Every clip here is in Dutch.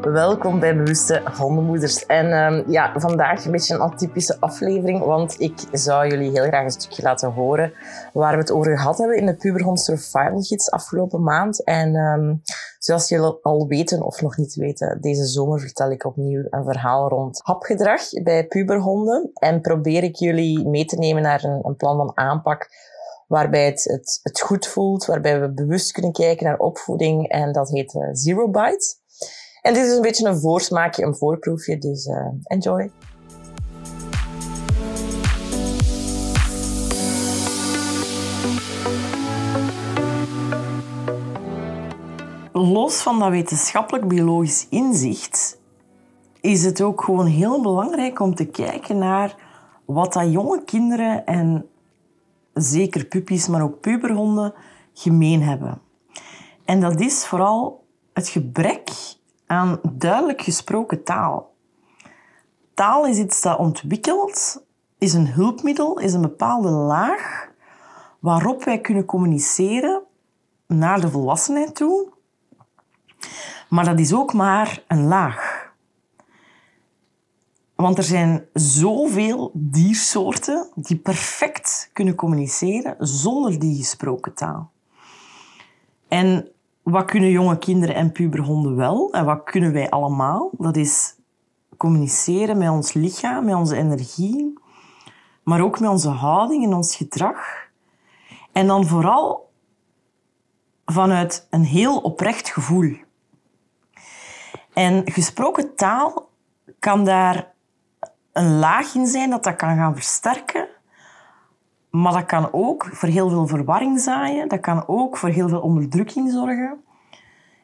Welkom bij Bewuste Hondenmoeders. En ehm, ja, vandaag een beetje een atypische aflevering, want ik zou jullie heel graag een stukje laten horen waar we het over gehad hebben in de Puberhond Survival Gids afgelopen maand. En ehm, zoals jullie al weten of nog niet weten, deze zomer vertel ik opnieuw een verhaal rond hapgedrag bij puberhonden. En probeer ik jullie mee te nemen naar een, een plan van aanpak waarbij het, het, goed voelt, waarbij we bewust kunnen kijken naar opvoeding. En dat heet uh, Zero Bite. En dit is een beetje een voorsmaakje, een voorproefje, dus uh, enjoy. Los van dat wetenschappelijk biologisch inzicht is het ook gewoon heel belangrijk om te kijken naar wat dat jonge kinderen en zeker puppies, maar ook puberhonden, gemeen hebben. En dat is vooral het gebrek aan duidelijk gesproken taal. Taal is iets dat ontwikkelt, is een hulpmiddel, is een bepaalde laag waarop wij kunnen communiceren naar de volwassenheid toe. Maar dat is ook maar een laag. Want er zijn zoveel diersoorten die perfect kunnen communiceren zonder die gesproken taal. En wat kunnen jonge kinderen en puberhonden wel? En wat kunnen wij allemaal? Dat is communiceren met ons lichaam, met onze energie, maar ook met onze houding en ons gedrag. En dan vooral vanuit een heel oprecht gevoel. En gesproken taal kan daar een laag in zijn dat dat kan gaan versterken. Maar dat kan ook voor heel veel verwarring zaaien. Dat kan ook voor heel veel onderdrukking zorgen.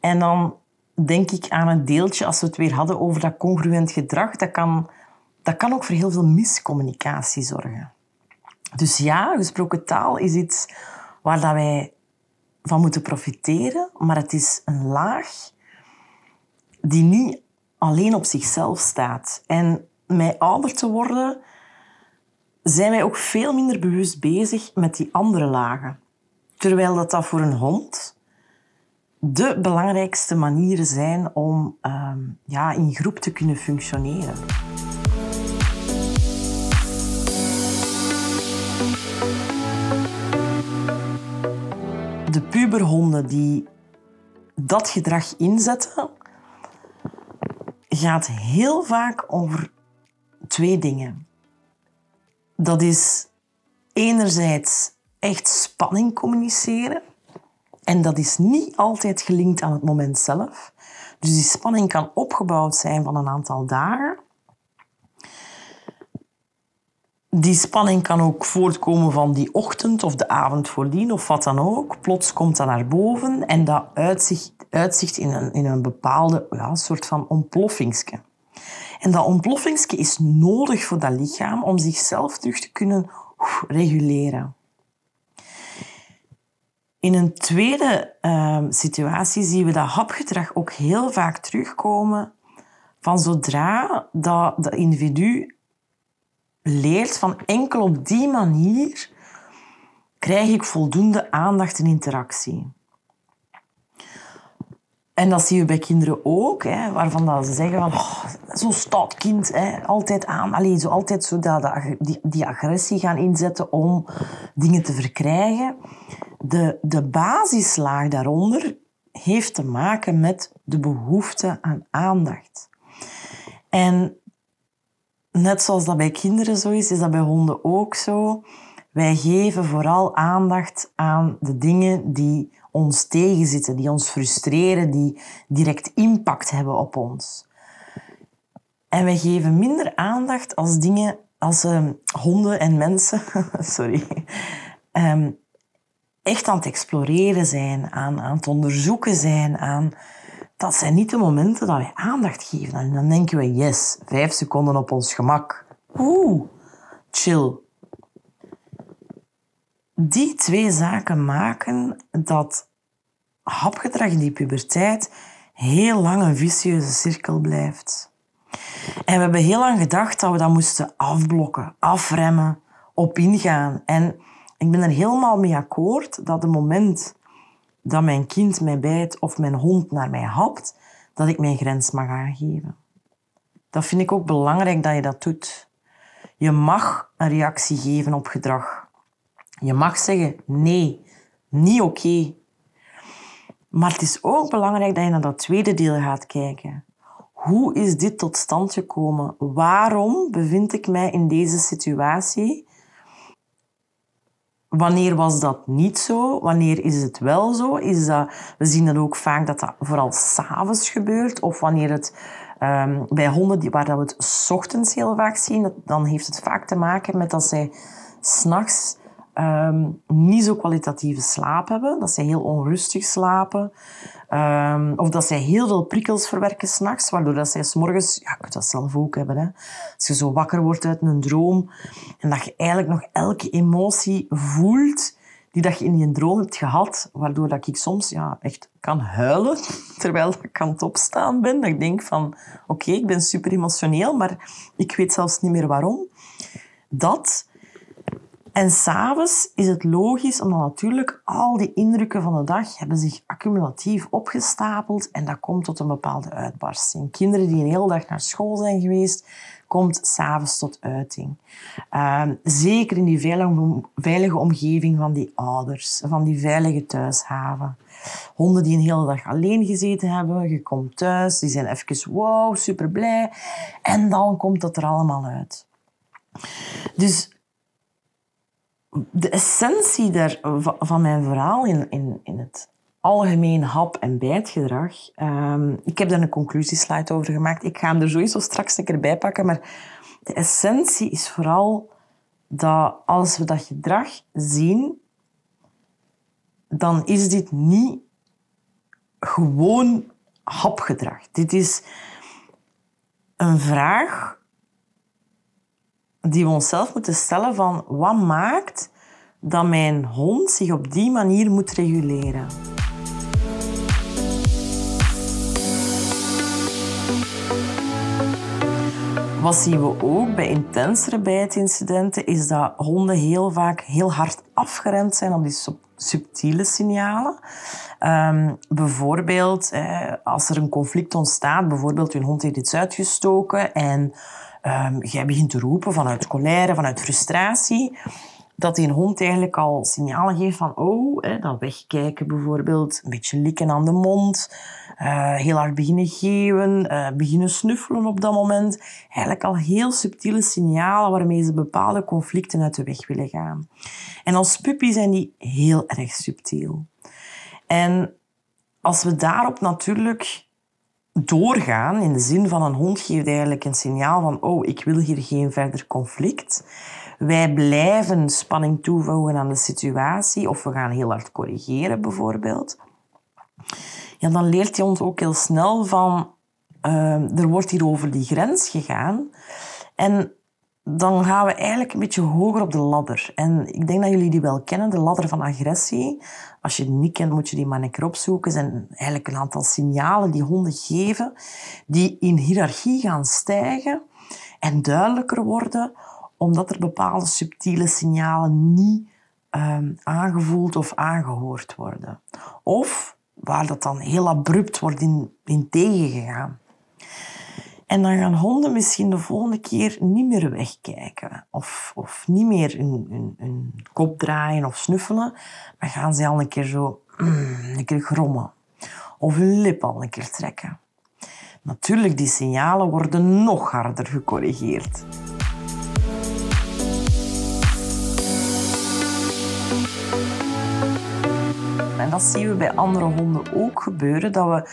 En dan denk ik aan een deeltje, als we het weer hadden over dat congruent gedrag, dat kan, dat kan ook voor heel veel miscommunicatie zorgen. Dus ja, gesproken taal is iets waar dat wij van moeten profiteren, maar het is een laag die niet alleen op zichzelf staat. En met ouder te worden, zijn wij ook veel minder bewust bezig met die andere lagen. Terwijl dat, dat voor een hond de belangrijkste manieren zijn om ehm, ja, in groep te kunnen functioneren. De puberhonden die dat gedrag inzetten, gaat heel vaak over twee dingen. Dat is enerzijds echt spanning communiceren. En dat is niet altijd gelinkt aan het moment zelf. Dus die spanning kan opgebouwd zijn van een aantal dagen. Die spanning kan ook voortkomen van die ochtend of de avond voordien of wat dan ook. Plots komt dat naar boven en dat uitzicht, uitzicht in, een, in een bepaalde ja, soort van ontploffingsje. En dat ontploffingsje is nodig voor dat lichaam om zichzelf terug te kunnen reguleren. In een tweede uh, situatie zien we dat hapgedrag ook heel vaak terugkomen van zodra dat individu leert van enkel op die manier krijg ik voldoende aandacht en interactie. En dat zie je bij kinderen ook, hè, waarvan dat ze zeggen van oh, zo'n stout kind, hè, altijd aan, alleen zo altijd zo dat, die, die agressie gaan inzetten om dingen te verkrijgen. De, de basislaag daaronder heeft te maken met de behoefte aan aandacht. En net zoals dat bij kinderen zo is, is dat bij honden ook zo. Wij geven vooral aandacht aan de dingen die ons tegenzitten, die ons frustreren, die direct impact hebben op ons. En wij geven minder aandacht als dingen, als uh, honden en mensen, sorry, um, echt aan het exploreren zijn, aan, aan het onderzoeken zijn, aan dat zijn niet de momenten dat wij aandacht geven. En dan denken we, yes, vijf seconden op ons gemak. Oeh, chill. Die twee zaken maken dat hapgedrag in die puberteit heel lang een vicieuze cirkel blijft. En we hebben heel lang gedacht dat we dat moesten afblokken, afremmen, op ingaan. En ik ben er helemaal mee akkoord dat het moment dat mijn kind mij bijt of mijn hond naar mij hapt, dat ik mijn grens mag aangeven. Dat vind ik ook belangrijk dat je dat doet. Je mag een reactie geven op gedrag. Je mag zeggen nee, niet oké. Maar het is ook belangrijk dat je naar dat tweede deel gaat kijken. Hoe is dit tot stand gekomen? Waarom bevind ik mij in deze situatie? Wanneer was dat niet zo? Wanneer is het wel zo? Is dat, we zien dan ook vaak dat dat vooral s'avonds gebeurt. Of wanneer het um, bij honden waar dat we het s ochtends heel vaak zien, dan heeft het vaak te maken met dat zij s'nachts um, niet zo kwalitatieve slaap hebben. Dat zij heel onrustig slapen. Um, of dat zij heel veel prikkels verwerken s'nachts, waardoor dat zij s'morgens... Ja, je kunt dat zelf ook hebben. Hè. Als je zo wakker wordt uit een droom en dat je eigenlijk nog elke emotie voelt die dat je in je droom hebt gehad, waardoor dat ik soms ja, echt kan huilen terwijl ik aan het opstaan ben. Dat ik denk van, oké, ik ben super emotioneel, maar ik weet zelfs niet meer waarom. Dat en s'avonds is het logisch, omdat natuurlijk al die indrukken van de dag hebben zich accumulatief opgestapeld en dat komt tot een bepaalde uitbarsting. Kinderen die een hele dag naar school zijn geweest, komt s'avonds tot uiting. Uh, zeker in die veilige, omgeving van die ouders, van die veilige thuishaven. Honden die een hele dag alleen gezeten hebben, je komt thuis, die zijn even wow, super blij. En dan komt het er allemaal uit. Dus de essentie daar, van mijn verhaal in, in, in het algemeen hap- en bijtgedrag. Um, ik heb daar een conclusieslide over gemaakt. Ik ga hem er sowieso straks een keer bij pakken. Maar de essentie is vooral dat als we dat gedrag zien, dan is dit niet gewoon hapgedrag. Dit is een vraag die we onszelf moeten stellen van wat maakt dat mijn hond zich op die manier moet reguleren. Wat zien we ook bij intensere bijtincidenten, is dat honden heel vaak heel hard afgeremd zijn op die subtiele signalen. Um, bijvoorbeeld, als er een conflict ontstaat, bijvoorbeeld je hond heeft iets uitgestoken en um, jij begint te roepen vanuit colère, vanuit frustratie, dat die hond eigenlijk al signalen geeft van oh, hè, dat wegkijken bijvoorbeeld, een beetje likken aan de mond, uh, heel hard beginnen geven, uh, beginnen snuffelen op dat moment. Eigenlijk al heel subtiele signalen waarmee ze bepaalde conflicten uit de weg willen gaan. En als puppy zijn die heel erg subtiel. En als we daarop natuurlijk doorgaan, in de zin van een hond geeft eigenlijk een signaal van oh, ik wil hier geen verder conflict. Wij blijven spanning toevoegen aan de situatie of we gaan heel hard corrigeren bijvoorbeeld. Ja, dan leert die hond ook heel snel van uh, er wordt hier over die grens gegaan. En dan gaan we eigenlijk een beetje hoger op de ladder. En ik denk dat jullie die wel kennen, de ladder van agressie. Als je die niet kent, moet je die maar een keer opzoeken. Er zijn eigenlijk een aantal signalen die honden geven, die in hiërarchie gaan stijgen en duidelijker worden, omdat er bepaalde subtiele signalen niet um, aangevoeld of aangehoord worden. Of waar dat dan heel abrupt wordt in, in tegengegaan. En dan gaan honden misschien de volgende keer niet meer wegkijken. Of, of niet meer hun, kop draaien of snuffelen. Maar gaan ze al een keer zo mm, een keer grommen. Of hun lip al een keer trekken. Natuurlijk, die signalen worden nog harder gecorrigeerd. En dat zien we bij andere honden ook gebeuren. Dat, we,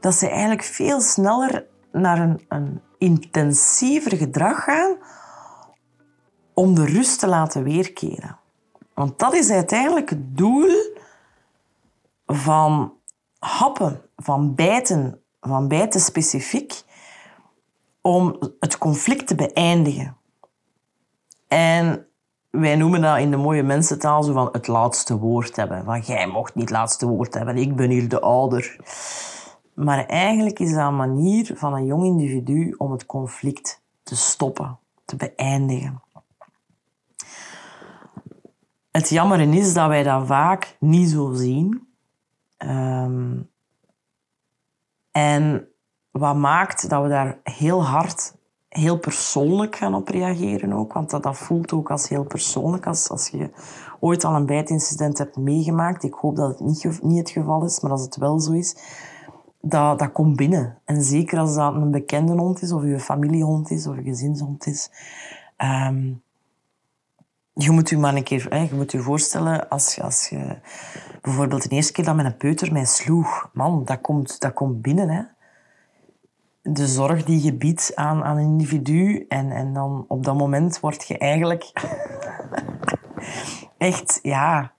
dat ze eigenlijk veel sneller naar een, een intensiever gedrag gaan om de rust te laten weerkeren. Want dat is uiteindelijk het doel van happen, van bijten, van bij te specifiek om het conflict te beëindigen. En wij noemen dat in de mooie mensentaal zo van het laatste woord hebben. Van jij mocht niet het laatste woord hebben, ik ben hier de ouder. Maar eigenlijk is dat een manier van een jong individu om het conflict te stoppen, te beëindigen. Het jammer is dat wij dat vaak niet zo zien. Ehm, en wat maakt dat we daar heel hard, heel persoonlijk gaan op reageren ook. Want dat, dat voelt ook als heel persoonlijk. Als, als je ooit al een bijtincident hebt meegemaakt. Ik hoop dat het niet, niet het geval is, maar als het wel zo is. Dat, dat komt binnen. En zeker als dat een bekende hond is, of je familiehond is, of je gezinshond is. Ehm, je moet je maar een keer hè, je moet je voorstellen als, als je bijvoorbeeld de eerste keer dat mijn peuter mij sloeg. Man, dat komt, dat komt binnen. Hè. De zorg die je biedt aan, aan een individu. En, en dan op dat moment word je eigenlijk echt, ja,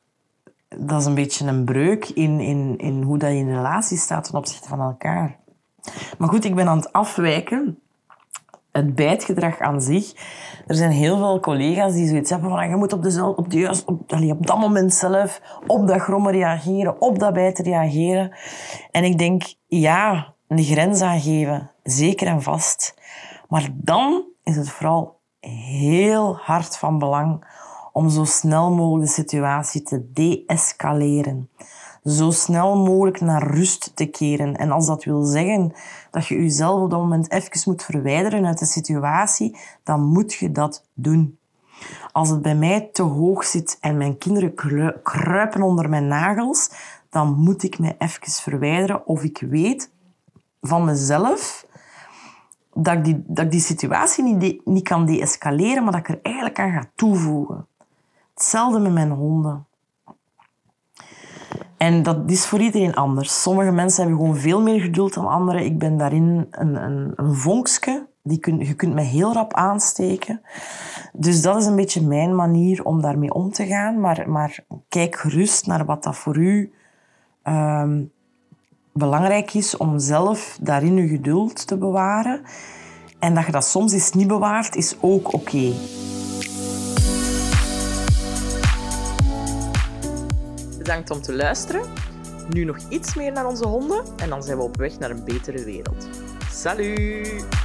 dat is een beetje een breuk in, in, in hoe dat je in relatie staat ten opzichte van elkaar. Maar goed, ik ben aan het afwijken het bijtgedrag aan zich. Er zijn heel veel collega's die zoiets hebben van je moet op, de, op, de op, op dat moment zelf op dat grommen reageren, op dat bijten reageren. En ik denk, ja, een grens aangeven, zeker en vast. Maar dan is het vooral heel hard van belang om zo snel mogelijk de situatie te deescaleren zo snel mogelijk naar rust te keren. En als dat wil zeggen dat je jezelf op dat moment even moet verwijderen uit de situatie, dan moet je dat doen. Als het bij mij te hoog zit en mijn kinderen kruipen onder mijn nagels, dan moet ik me even verwijderen of ik weet van mezelf dat ik die, dat die situatie niet, niet kan deescaleren, maar dat ik er eigenlijk aan ga toevoegen. Hetzelfde met mijn honden. En dat is voor iedereen anders. Sommige mensen hebben gewoon veel meer geduld dan anderen. Ik ben daarin een, een, een vonkske. Die kun, je kunt me heel rap aansteken. Dus dat is een beetje mijn manier om daarmee om te gaan. Maar, maar kijk gerust naar wat dat voor u um, belangrijk is om zelf daarin uw geduld te bewaren. En dat je dat soms eens niet bewaart, is ook oké. Bedankt om te luisteren. Nu nog iets meer naar onze honden en dan zijn we op weg naar een betere wereld. Salut!